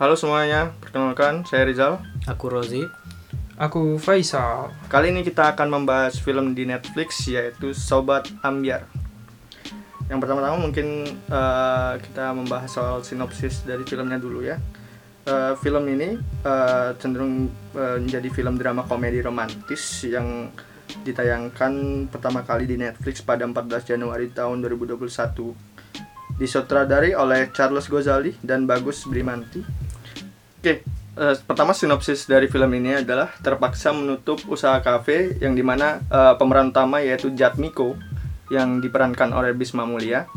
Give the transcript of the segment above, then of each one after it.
Halo semuanya, perkenalkan saya Rizal. Aku Rozi. Aku Faisal. Kali ini kita akan membahas film di Netflix yaitu Sobat Ambyar. Yang pertama-tama mungkin eh, kita membahas soal sinopsis dari filmnya dulu ya. Eh, film ini eh, cenderung eh, menjadi film drama komedi romantis yang ditayangkan pertama kali di Netflix pada 14 Januari tahun 2021. Disutradari oleh Charles Gozali dan Bagus Brimanti. Oke, eh, pertama sinopsis dari film ini adalah terpaksa menutup usaha kafe yang di mana eh, pemeran utama yaitu Jatmiko yang diperankan oleh Bisma Mulia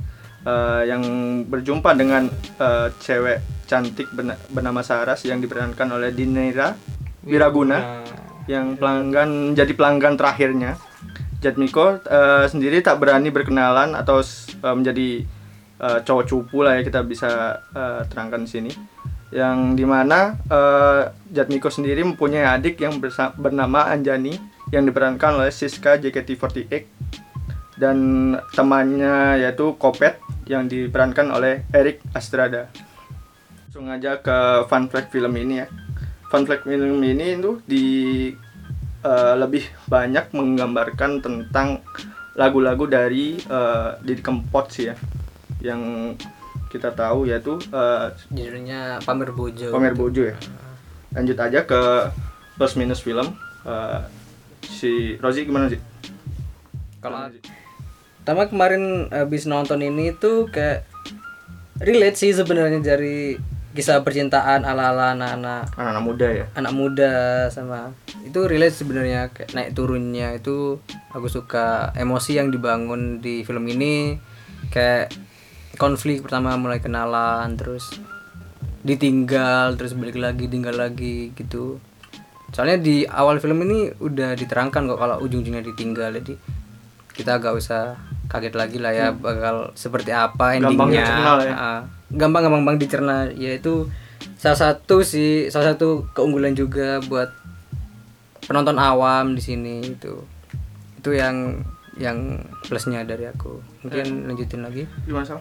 eh, yang berjumpa dengan eh, cewek cantik bernama Saras yang diperankan oleh Dinera Wiraguna yang pelanggan menjadi pelanggan terakhirnya. Jatmiko eh, sendiri tak berani berkenalan atau eh, menjadi eh, cowok cupu lah ya kita bisa eh, terangkan di sini yang di mana eh, Jatmiko sendiri mempunyai adik yang bernama Anjani yang diperankan oleh Siska JKT48 dan temannya yaitu Kopet yang diperankan oleh Eric Astrada. Langsung aja ke fun fact film ini ya. Fun fact film ini itu di eh, lebih banyak menggambarkan tentang lagu-lagu dari eh, Didi Kempot sih ya. Yang kita tahu yaitu eh, Judulnya Pamer Bojo. Pamer Bojo ya. Lanjut aja ke plus minus film. Eh, si Rozi gimana sih? Kalau pertama kemarin habis nonton ini tuh kayak relate sih sebenarnya dari kisah percintaan ala-ala anak-anak anak-anak muda ya. anak muda sama itu relate sebenarnya kayak naik turunnya itu aku suka emosi yang dibangun di film ini kayak konflik pertama mulai kenalan terus ditinggal terus balik lagi tinggal lagi gitu. Soalnya di awal film ini udah diterangkan kok kalau ujung-ujungnya ditinggal jadi kita gak usah kaget lagi lah ya bakal seperti apa Gampang endingnya. lah ya. Ah, gampang gampang gampang dicerna yaitu salah satu sih salah satu keunggulan juga buat penonton awam di sini itu. Itu yang yang plusnya dari aku mungkin lanjutin lagi?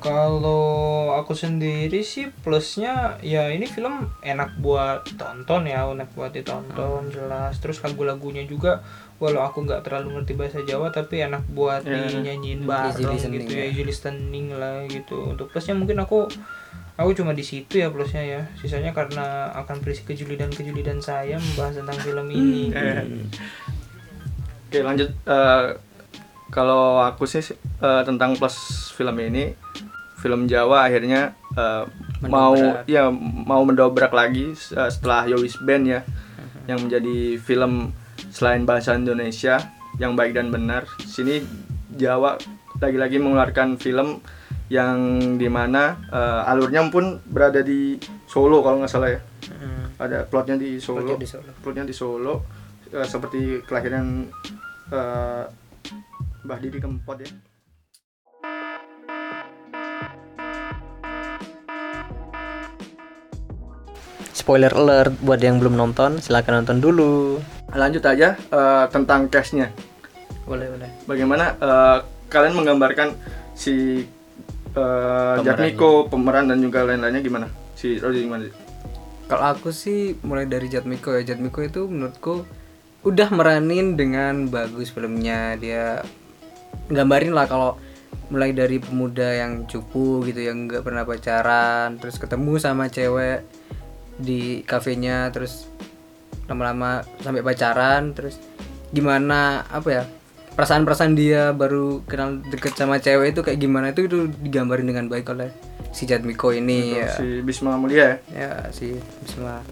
Kalau aku sendiri sih plusnya ya ini film enak buat tonton ya, enak buat ditonton jelas. Terus lagu-lagunya juga walau aku nggak terlalu ngerti bahasa Jawa tapi enak buat Ya. dinyanyiin bareng gitu ya, ya. easy listening lah gitu. Untuk plusnya mungkin aku aku cuma di situ ya plusnya ya. Sisanya karena akan berisi kejulidan-kejulidan saya membahas tentang film ini. Eh. Oke lanjut. Eh, kalau aku sih eh, tentang plus film ini, film Jawa akhirnya eh, mau ya mau mendobrak lagi eh, setelah Yowis Band ya, yang menjadi film selain bahasa Indonesia yang baik dan benar. Sini Jawa lagi-lagi mengeluarkan film yang di mana eh, alurnya pun berada di Solo kalau nggak salah ya. Ada plotnya di Solo Plotnya di Solo. plotnya di Solo eh, seperti kelahiran eh, Mbah Didi Kempot ya. spoiler alert buat yang belum nonton silahkan nonton dulu Lanjut aja eh, tentang cashnya. boleh boleh Bagaimana eh, kalian menggambarkan si eh, Jatmiko, pemeran dan juga lain-lainnya gimana? Si Rozi gimana? Kalau aku sih mulai dari Jatmiko ya Jatmiko itu menurutku udah meranin dengan bagus filmnya dia gambarin lah kalau mulai dari pemuda yang cupu gitu yang nggak pernah pacaran terus ketemu sama cewek di kafenya terus lama-lama sampai pacaran terus gimana apa ya perasaan-perasaan dia baru kenal deket sama cewek itu kayak gimana itu itu digambarin dengan baik oleh si Jatmiko ini ya Si Bisma Mulia ya. ya si Bisma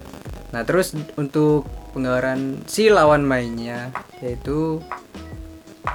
nah terus untuk penggambaran si lawan mainnya yaitu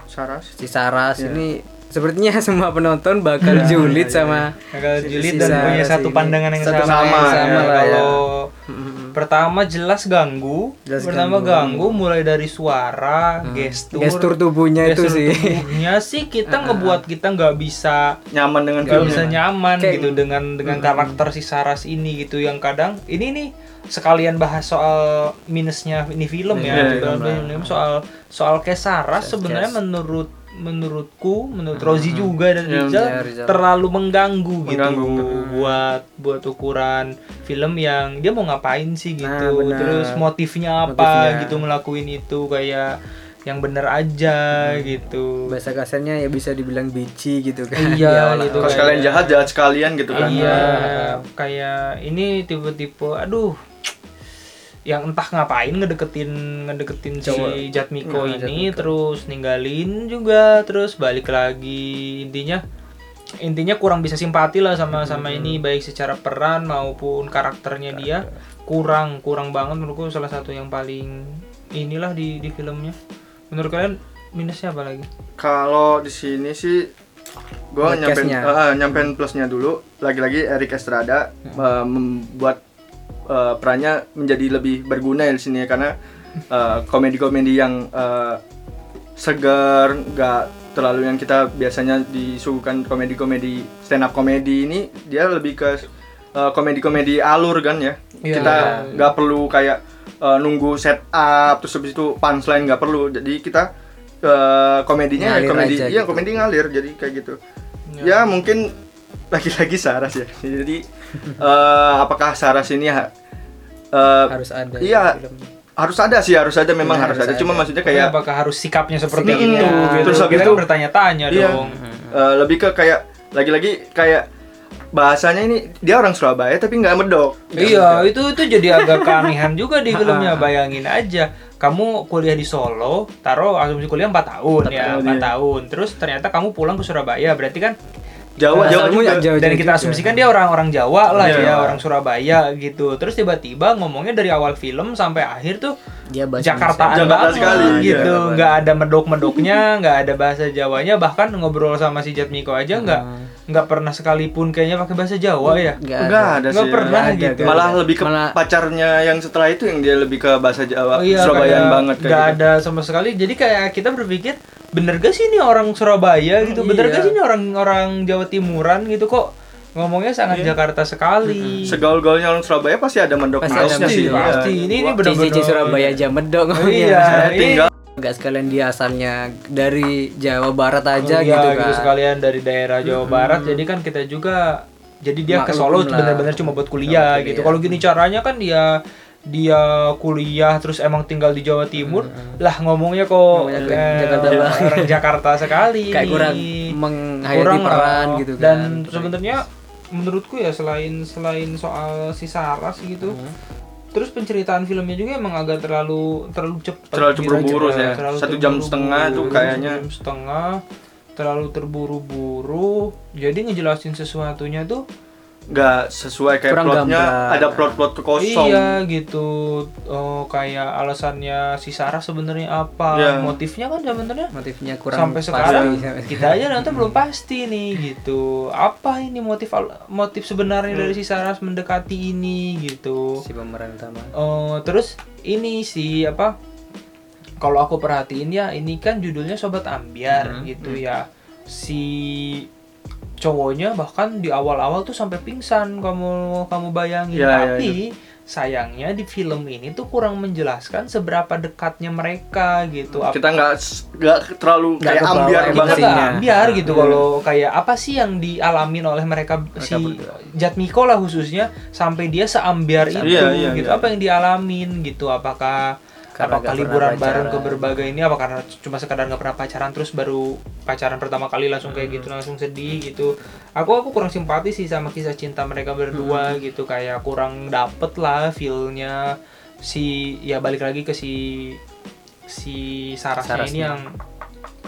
Saras. si Saras Iya. ini sepertinya semua penonton bakal julid sama Agak si- julid si dan Saras punya satu ini. pandangan yang Satu sama. sama, ya. sama lah ya. Kalau Mm-mm. pertama jelas ganggu, Jelas pertama ganggu. ganggu. mulai dari suara, gestur, gestur tubuhnya itu gestur sih tubuhnya sih kita ngebuat kita nggak bisa Nyaman dengan nggak bisa nyaman Kayak- gitu dengan dengan karakter si Saras ini gitu yang kadang ini nih sekalian bahas soal minusnya ini film ya gitu. film lah. Film soal soal Saras. sebenarnya menurut menurutku menurut Rozi juga dan Ya, Rizal ya, Rizal. terlalu mengganggu, Mengganggu. gitu buat buat ukuran film yang dia mau ngapain sih gitu Nah, terus motifnya apa Motifnya. gitu ngelakuin itu kayak yang bener aja Hmm. gitu bahasa kasarnya ya bisa dibilang bici gitu kan Iya, gitu. Kalau sekalian jahat jahat sekalian gitu kan. Iya, kayak ini tipe-tipe aduh yang entah ngapain ngedeketin ngedeketin Cowok. si Jatmiko Nah, ini Jatmiko. terus ninggalin juga terus balik lagi. Intinya intinya kurang bisa simpati lah sama sama ini baik secara peran maupun karakternya dia. Kurang kurang banget menurutku salah satu yang paling inilah di di filmnya. Menurut kalian minusnya apa lagi? Kalau di sini sih gue nyampein eh, nyampein plusnya dulu. Lagi-lagi Eric Estrada eh, membuat eh, perannya menjadi lebih berguna ya di sini ya karena eh, komedi-komedi yang eh, segar, nggak terlalu yang kita biasanya disuguhkan komedi-komedi stand up komedi ini dia lebih ke eh, komedi-komedi alur kan ya. Iya. Kita nggak perlu kayak eh, nunggu set up terus habis itu punchline nggak perlu. Jadi kita eh, komedinya ya Ngalir komedi aja iya gitu. komedi ngalir jadi kayak gitu. Ya. Ya mungkin lagi-lagi Saras ya. Jadi eh, apakah Saras ini ha- eh, harus ada Iya. filmnya. harus ada sih harus ada memang Iya, harus harus ada. Cuma maksudnya kayak apakah harus sikapnya seperti Mm-mm. itu gitu Terus habis kita itu- kan bertanya-tanya Iya. dong eh, lebih ke kayak lagi-lagi kayak bahasanya ini dia orang Surabaya tapi nggak medok. Iya, itu itu jadi agak keanehan juga di filmnya. Bayangin aja, kamu kuliah di Solo, taruh asumsi kuliah 4 tahun Empat ya, tahun, 4 iya. tahun. Terus ternyata kamu pulang ke Surabaya, berarti kan Jawa Jawa Asalmu juga. ya Jawa dan kita asumsikan dia orang-orang Jawa lah Iya. ya, orang Surabaya gitu. Terus tiba-tiba ngomongnya dari awal film sampai akhir tuh dia bahasa Jakartaan Jakarta banget sekali, iya. gitu, Jakarta nggak ada medok-medoknya, nggak ada bahasa Jawanya, bahkan ngobrol sama si Jatmiko aja nggak nggak pernah sekalipun kayaknya pakai bahasa Jawa ya. Nggak Enggak ada Nggak sih. pernah ada, gitu. Malah ada. lebih ke Malah- pacarnya yang setelah itu yang dia lebih ke bahasa Jawa, Oh iya, Surabayaan banget kayak nggak gitu. ada sama sekali. Jadi kayak kita berpikir bener gak sih ini orang Surabaya gitu? Bener iya. gak sih ini orang orang Jawa Timuran gitu kok ngomongnya sangat Iya. Jakarta sekali. Segaul-gaulnya orang Surabaya pasti ada mendok Pasti ada pasti, sih. pasti. Iya. Ini ini Wah, bener-bener CCC Surabaya aja medok Oh, iya, ini tinggal Gak sekalian dia asalnya dari Jawa Barat aja Iya, gitu kan sekalian dari daerah Jawa Barat. Jadi kan kita juga jadi dia ke Solo Maklum benar-benar cuma buat kuliah Buat gitu. kuliah. Kalau gini caranya kan dia dia kuliah terus emang tinggal di Jawa Timur lah ngomongnya kok Ngomongnya ke eh, Jakarta orang- Jakarta sekali kayak ini. kurang menghayati peran gitu kan dan sebenarnya menurutku ya selain selain soal si Saras gitu Hmm. terus penceritaan filmnya juga emang agak terlalu terlalu cepat Terlalu gitu. buru-buru ya. terlalu Satu jam setengah tuh kayaknya. Satu jam setengah terlalu terburu-buru jadi ngejelasin sesuatunya tuh nggak sesuai kayak Kurang plotnya gamblang. ada plot-plot kosong. Iya gitu. Oh kayak alasannya si Sarah sebenarnya apa? Iya. Motifnya kan sebenarnya motifnya kurang sampai pasti. sekarang kita aja nonton belum pasti nih gitu. Apa ini motif motif sebenarnya dari si Sarah mendekati ini gitu. si pemeran utama Oh terus ini si apa? Kalau aku perhatiin ya ini kan judulnya Sobat Ambiar Mhm. gitu ya. Si cowoknya bahkan di awal-awal tuh sampai pingsan kamu kamu bayangin Iya, iya, tapi sayangnya di film ini tuh kurang menjelaskan seberapa dekatnya mereka gitu Ap- Kita nggak nggak terlalu kayak ambiar kita nggak emosinya. ambiar gitu Hmm. kalau kayak apa sih yang dialamin oleh mereka, si berdua. Jatmiko lah khususnya sampai dia seambiar itu Iya, iya, gitu iya. apa yang dialamin gitu apakah Karena apakah liburan bareng ke berbagai ini apa karena cuma sekadar nggak pernah pacaran terus baru pacaran pertama kali langsung kayak gitu langsung sedih gitu. Aku aku kurang simpati sih sama kisah cinta mereka berdua gitu kayak kurang dapet lah feelnya si ya balik lagi ke si si Sarasnya ini Sarasnya. yang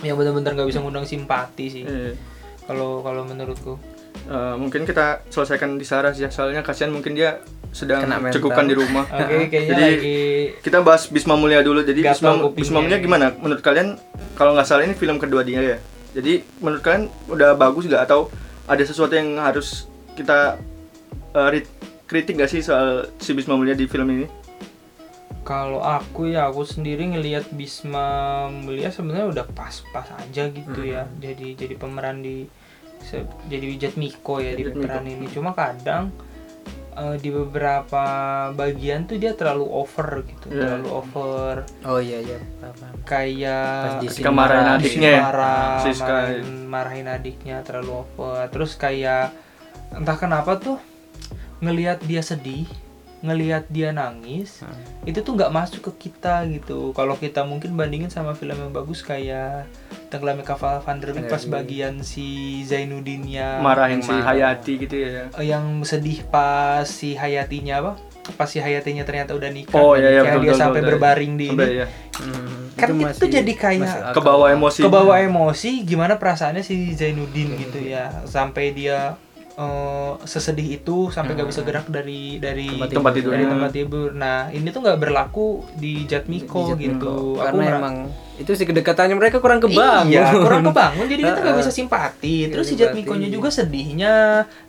yang benar-benar nggak bisa ngundang simpati sih. Iya. kalau kalau menurutku. Eh, mungkin kita selesaikan di Saras ya soalnya kasihan mungkin dia sedang cekukan di rumah. oke kayaknya Jadi, lagi Kita bahas Bisma Mulia dulu. Jadi Bisma. Bisma Mulia gimana? Menurut kalian kalau nggak salah ini film kedua dia ya. Jadi menurut kalian udah bagus nggak atau ada sesuatu yang harus kita rit- kritik nggak sih soal si Bisma Mulia di film ini? kalau aku ya aku sendiri ngelihat Bisma Mulia sebenarnya udah pas-pas aja gitu ya jadi jadi pemeran di jadi Wijat Miko ya di Wijat Miko. peran ini cuma kadang eh, di beberapa bagian tuh dia terlalu over gitu Iya. terlalu over oh iya iya kayak Ketika sini marahin marah. adiknya ya. marah, Siska. marahin, marahin adiknya terlalu over terus kayak entah kenapa tuh ngelihat dia sedih ngelihat dia nangis Hmm. itu tuh nggak masuk ke kita gitu. Kalau kita mungkin bandingin sama film yang bagus kayak tenggelamnya kapal Van der Wijk pas Iya, iya. bagian si Zainuddinnya marahin si. Hayati gitu ya Eh, yang sedih pas si Hayatinya apa? Pas si Hayatinya ternyata udah nikah Oh, iya, iya, betul, dia betul, sampai betul. berbaring di Sampai ini. ya Hmm, Kan itu jadi kayak kebawa emosi. Kebawa emosi gimana perasaannya si Zainuddin gitu ya? Sampai dia eh, sesedih itu sampai nggak bisa gerak dari dari Tempat tidur. dari tidurnya tempat tidur nah ini tuh nggak berlaku di Jatmiko Di gitu karena mera- emang itu sih kedekatannya mereka kurang kebangun Iya, kurang kebangun jadi kita nggak bisa simpati. Iya, Terus si. Jatmikonya juga sedihnya,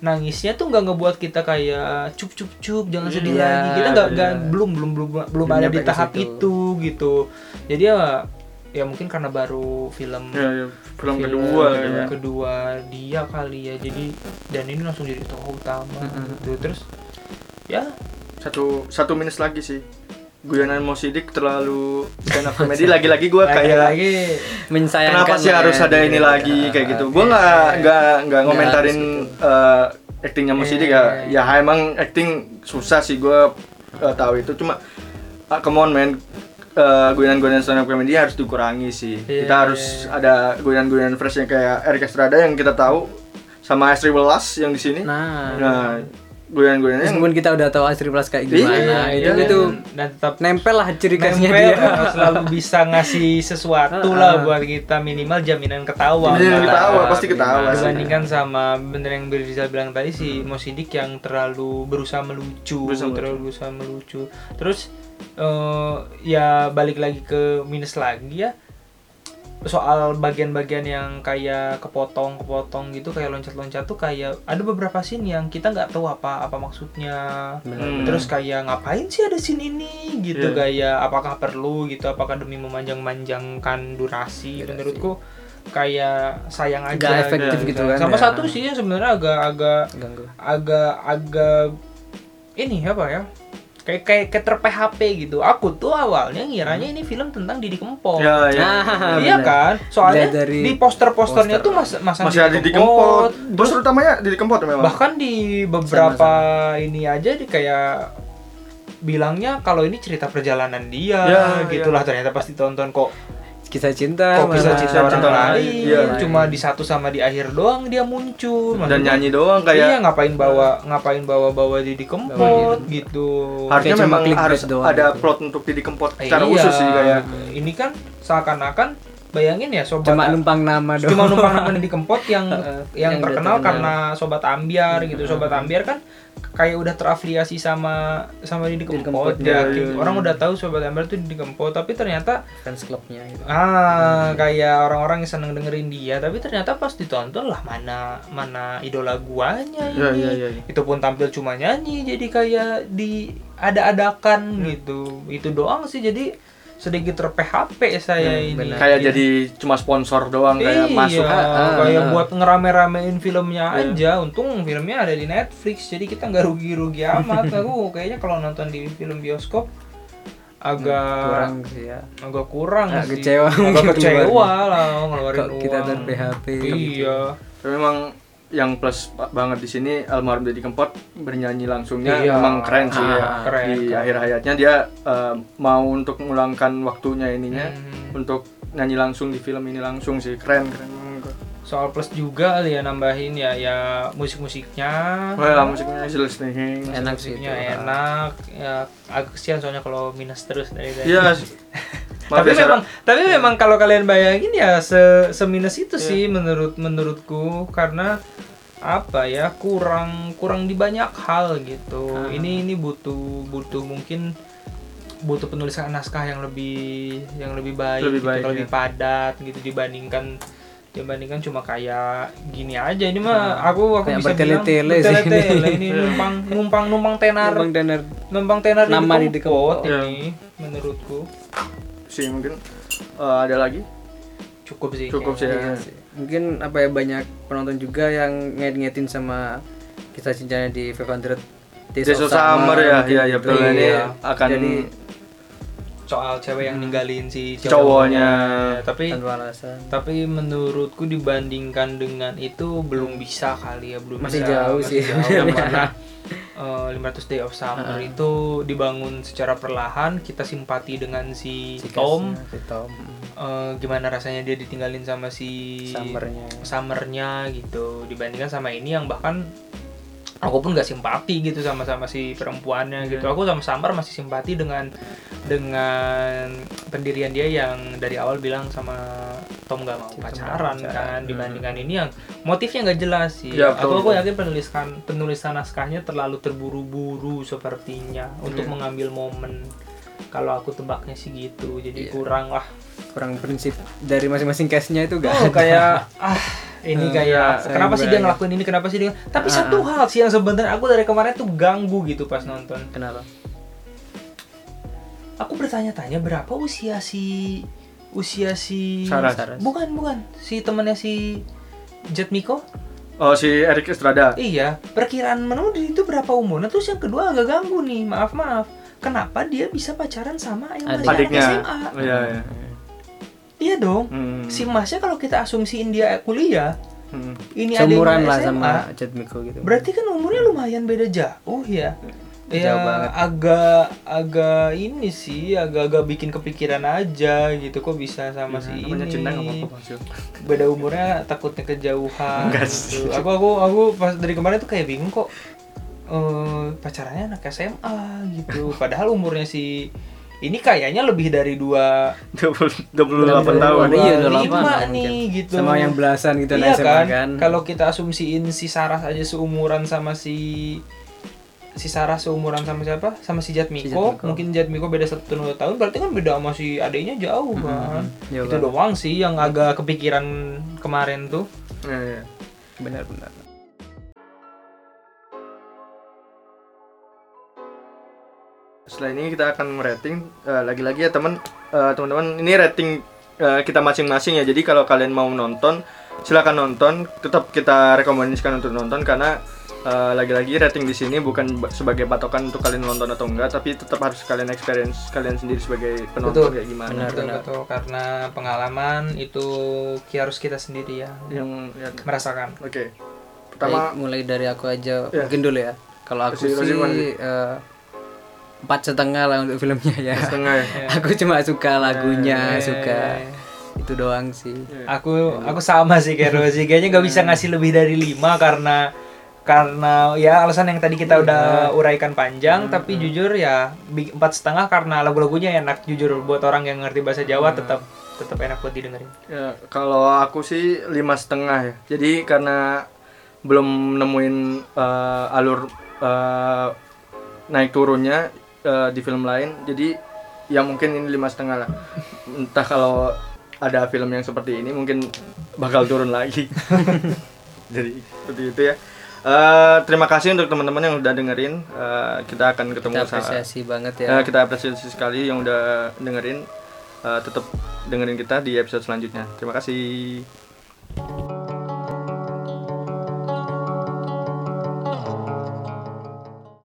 nangisnya tuh nggak ngebuat kita kayak cup cup cup jangan sedih Iya, lagi. Kita nggak iya. belum belum belum belum Belum ada di tahap itu gitu. Jadi ya ya mungkin karena baru film ya, ya. film film kedua kayaknya kedua dia kali ya. Jadi dan ini langsung jadi tokoh utama Mm-mm. gitu. Terus ya satu satu minus lagi sih guyonan Mosidik terlalu stand up comedy lagi-lagi gue kayak lagi menyayangkan kenapa sih lah harus ya, ada gitu ini ya. lagi kayak gitu Oke. gue nggak nggak nggak ngomentarin harus eh, actingnya Mosidik ya Iya. ya emang acting susah sih gue eh, tahu itu cuma ah, come on man eh, guyonan-guyonan stand up comedy harus dikurangi sih. Iya, kita harus iya. ada guyonan-guyonan fresh yang kayak Eric Estrada yang kita tahu sama Astri Welas yang di sini. Nah, nah guyonan-guyonan yang meskipun kita udah tahu Astri Plus kayak Iya, gimana itu dan- itu dan tetap nempel lah ciri khasnya dia. selalu bisa ngasih sesuatu lah buat kita minimal jaminan ketawa Jaminan Nah, ketawa, pasti ketawa dibandingkan sama bener yang Rizal bilang tadi si Mosidik yang terlalu berusaha melucu Berusaha melucu. terlalu berusaha melucu. Terus eh, ya balik lagi ke minus lagi ya soal bagian-bagian yang kayak kepotong-kepotong gitu kayak loncat-loncat tuh kayak ada beberapa scene yang kita nggak tahu apa apa maksudnya Hmm. terus kayak ngapain sih ada scene ini gitu Iya. kayak apakah perlu gitu apakah demi memanjang-manjangkan durasi Durasi. menurutku kayak sayang aja Nggak efektif gitu. gitu kan sama ya. satu sih yang sebenarnya agak-agak ganggu agak agak ini apa ya kayak kayak kayak ter-PHP gitu. Aku tuh awalnya ngiranya ini film tentang Didi Kempot. Ya, ya. Nah, iya kan? Soalnya dari di poster-posternya poster. tuh mas masang masih ada di Kempot. Terus utamanya di Kempot memang. Bahkan di beberapa ini aja di kayak bilangnya kalau ini cerita perjalanan dia Ya, gitulah. ternyata pasti tonton kok kisah cinta kok bisa malah. cinta orang cinta lain lain, iya. cuma di satu sama di akhir doang dia muncul dan Maksudnya, nyanyi doang iya kayak ngapain bawa ngapain bawa bawa Didi Kempot gitu harusnya Kayak cuma memang harus doang ada gitu. plot untuk Didi Kempot Iya. secara khusus sih kayak ini kan seakan-akan bayangin ya sobat cuma numpang nama doang cuma numpang nama Didi Kempot yang yang, Yang terkenal terkenal. karena sobat ambiar gitu sobat ambiar kan kayak udah terafiliasi sama sama Didi Didi Kempot ya iya, orang udah tahu sobat ambiar itu Didi Kempot tapi ternyata fans clubnya gitu. ah kayak orang-orang yang seneng dengerin dia tapi ternyata pas ditonton lah mana mana idola guanya ini. Iya, iya, iya, iya. itu pun tampil cuma nyanyi jadi kayak di ada-adakan gitu. Itu doang sih jadi sedikit ter-PHP saya Hmm, ini kayak Iya. jadi cuma sponsor doang kayak iya, masuk ah, kayak ah. buat ngerame-ramein filmnya Iya. aja. Untung filmnya ada di Netflix, jadi kita nggak rugi-rugi amat. Aku kayaknya kalau nonton di film bioskop agak kurang sih ya agak kurang Agak sih. kecewa agak kecewa lah ngeluarin kok kita uang. ter PHP Iya. Tapi memang yang plus ba- banget di sini almarhum Deddy Kempot bernyanyi langsungnya Iya. memang keren sih ya. Ah, keren, di keren. akhir hayatnya dia eh, mau untuk mengulangkan waktunya ininya Hmm. untuk nyanyi langsung di film ini langsung sih keren keren Soal plus juga kali ya nambahin ya ya musik-musiknya. Wah musiknya jelas nih enak musiknya enak. Ya agak kesian soalnya kalau minus terus dari tadi. Iya Maaf tapi ya, Sarah. memang tapi memang kalau kalian bayangin ya se seminus itu sih menurut menurutku karena apa ya kurang kurang di banyak hal gitu Ah. ini ini butuh butuh mungkin butuh penulisan naskah yang lebih yang lebih baik, Lebih gitu, baik, lebih ya. padat gitu dibandingkan dibandingkan cuma kayak gini aja ini mah aku aku Kayak bisa bilang sih bertele-tele. ini. ini numpang numpang numpang tenar Bang Danar numpang tenar Nama di di ini menurutku sih mungkin eh, ada lagi cukup sih Cukup sih, ya. Iya sih. mungkin apa ya banyak penonton juga yang ngait-ngaitin sama kisah cintanya di 500 Days of Summer ya, mungkin ya, ya gitu. betul ini Iya. akan Jadi soal cewek yang ninggalin si Cowoknya. Ya, tapi tanpa alasan. tapi menurutku dibandingkan dengan itu belum bisa kali ya belum Masih bisa, jauh masih sih. jauh, karena eh, 500 Day of Summer itu dibangun secara perlahan kita simpati dengan si, Si Tom si Tom Eh, gimana rasanya dia ditinggalin sama si summernya summernya gitu dibandingkan sama ini yang bahkan aku pun gak simpati gitu sama sama si perempuannya gitu Iya. aku sama Summer masih simpati dengan dengan pendirian dia yang dari awal bilang sama Tom gak mau pacaran kan dibandingkan ini yang motifnya nggak jelas sih Ya, aku betul, aku yakin penuliskan penulisan naskahnya terlalu terburu-buru sepertinya untuk Iya. mengambil momen kalau aku tebaknya sih gitu jadi Iya. kurang lah kurang prinsip dari masing-masing case-nya itu gak Oh, ada. kayak ah ini Hmm, kayak saya kenapa sih dia ya. ngelakuin ini kenapa sih dia tapi Ah, satu hal sih yang sebenarnya aku dari kemarin tuh ganggu gitu pas nonton kenapa aku bertanya-tanya berapa usia si usia si Sarah. Saras. bukan bukan si temannya si Jet Miko Oh si Eric Estrada. iya perkiraan menurut itu berapa umurnya terus yang kedua agak ganggu nih maaf maaf kenapa dia bisa pacaran sama yang masih Adiknya. SMA Oh, Iya, iya. Iya dong Hmm. si masnya kalau kita asumsiin dia kuliah Hmm. ini seumuran adiknya lah SMA, sama Chad Miko gitu Berarti kan umurnya lumayan beda jauh ya. Ya Jauh banget. agak agak ini sih agak-agak bikin kepikiran aja gitu kok bisa sama si Ya, namanya ini. cinta apa-apa Mas. Beda umurnya takutnya kejauhan. Enggak gitu. Aku aku aku pas dari kemarin tuh kayak bingung kok eh pacarannya anak SMA gitu. Padahal umurnya si ini kayaknya lebih dari dua 20 28 tahun. Iya, udah lima nih mungkin. gitu. sama yang belasan gitu iya SMA kan? kan Kalau kita asumsiin si Sarah aja seumuran sama si si Sarah seumuran sama siapa? Sama si Jatmiko. Si Jatmiko. Mungkin Jatmiko beda satu dua tahun. Berarti kan beda sama si adiknya jauh kan. jauh Itu banget. doang sih yang agak kepikiran kemarin tuh. Iya, iya. benar-benar Setelah ini kita akan merating eh, lagi-lagi ya teman eh, teman-teman ini rating eh, kita masing-masing ya. Jadi kalau kalian mau nonton silakan nonton. Tetap kita rekomendasikan untuk nonton karena eh, lagi-lagi rating di sini bukan ba- sebagai patokan untuk kalian nonton atau enggak, tapi tetap harus kalian experience kalian sendiri sebagai penonton Betul. kayak gimana. Benar. betul betul karena pengalaman itu harus kita sendiri ya Yang ya, merasakan. oke. Baik, Pertama mulai dari aku aja Ya. mungkin dulu ya kalau aku Rosi sih eh, empat setengah lah untuk filmnya ya setengah ya. aku cuma suka lagunya Eh, suka itu doang sih Aku aku sama sih kayak Rosie. Kayaknya nggak bisa ngasih lebih dari lima karena karena ya alasan yang tadi kita udah uraikan panjang. Tapi jujur ya empat setengah karena lagu-lagunya enak jujur buat orang yang ngerti bahasa Jawa tetap tetap enak buat didengerin. Ya, kalau aku sih lima setengah ya. Jadi karena belum nemuin eh, alur eh, naik turunnya di film lain, jadi ya mungkin ini lima setengah lah. Entah kalau ada film yang seperti ini mungkin bakal turun lagi. jadi seperti itu ya. Eh, terima kasih untuk teman-teman yang udah dengerin. Eh, kita akan ketemu kita apresiasi banget Ya, ya kita apresiasi sekali yang udah dengerin. Eh, tetap dengerin kita di episode selanjutnya. Terima kasih.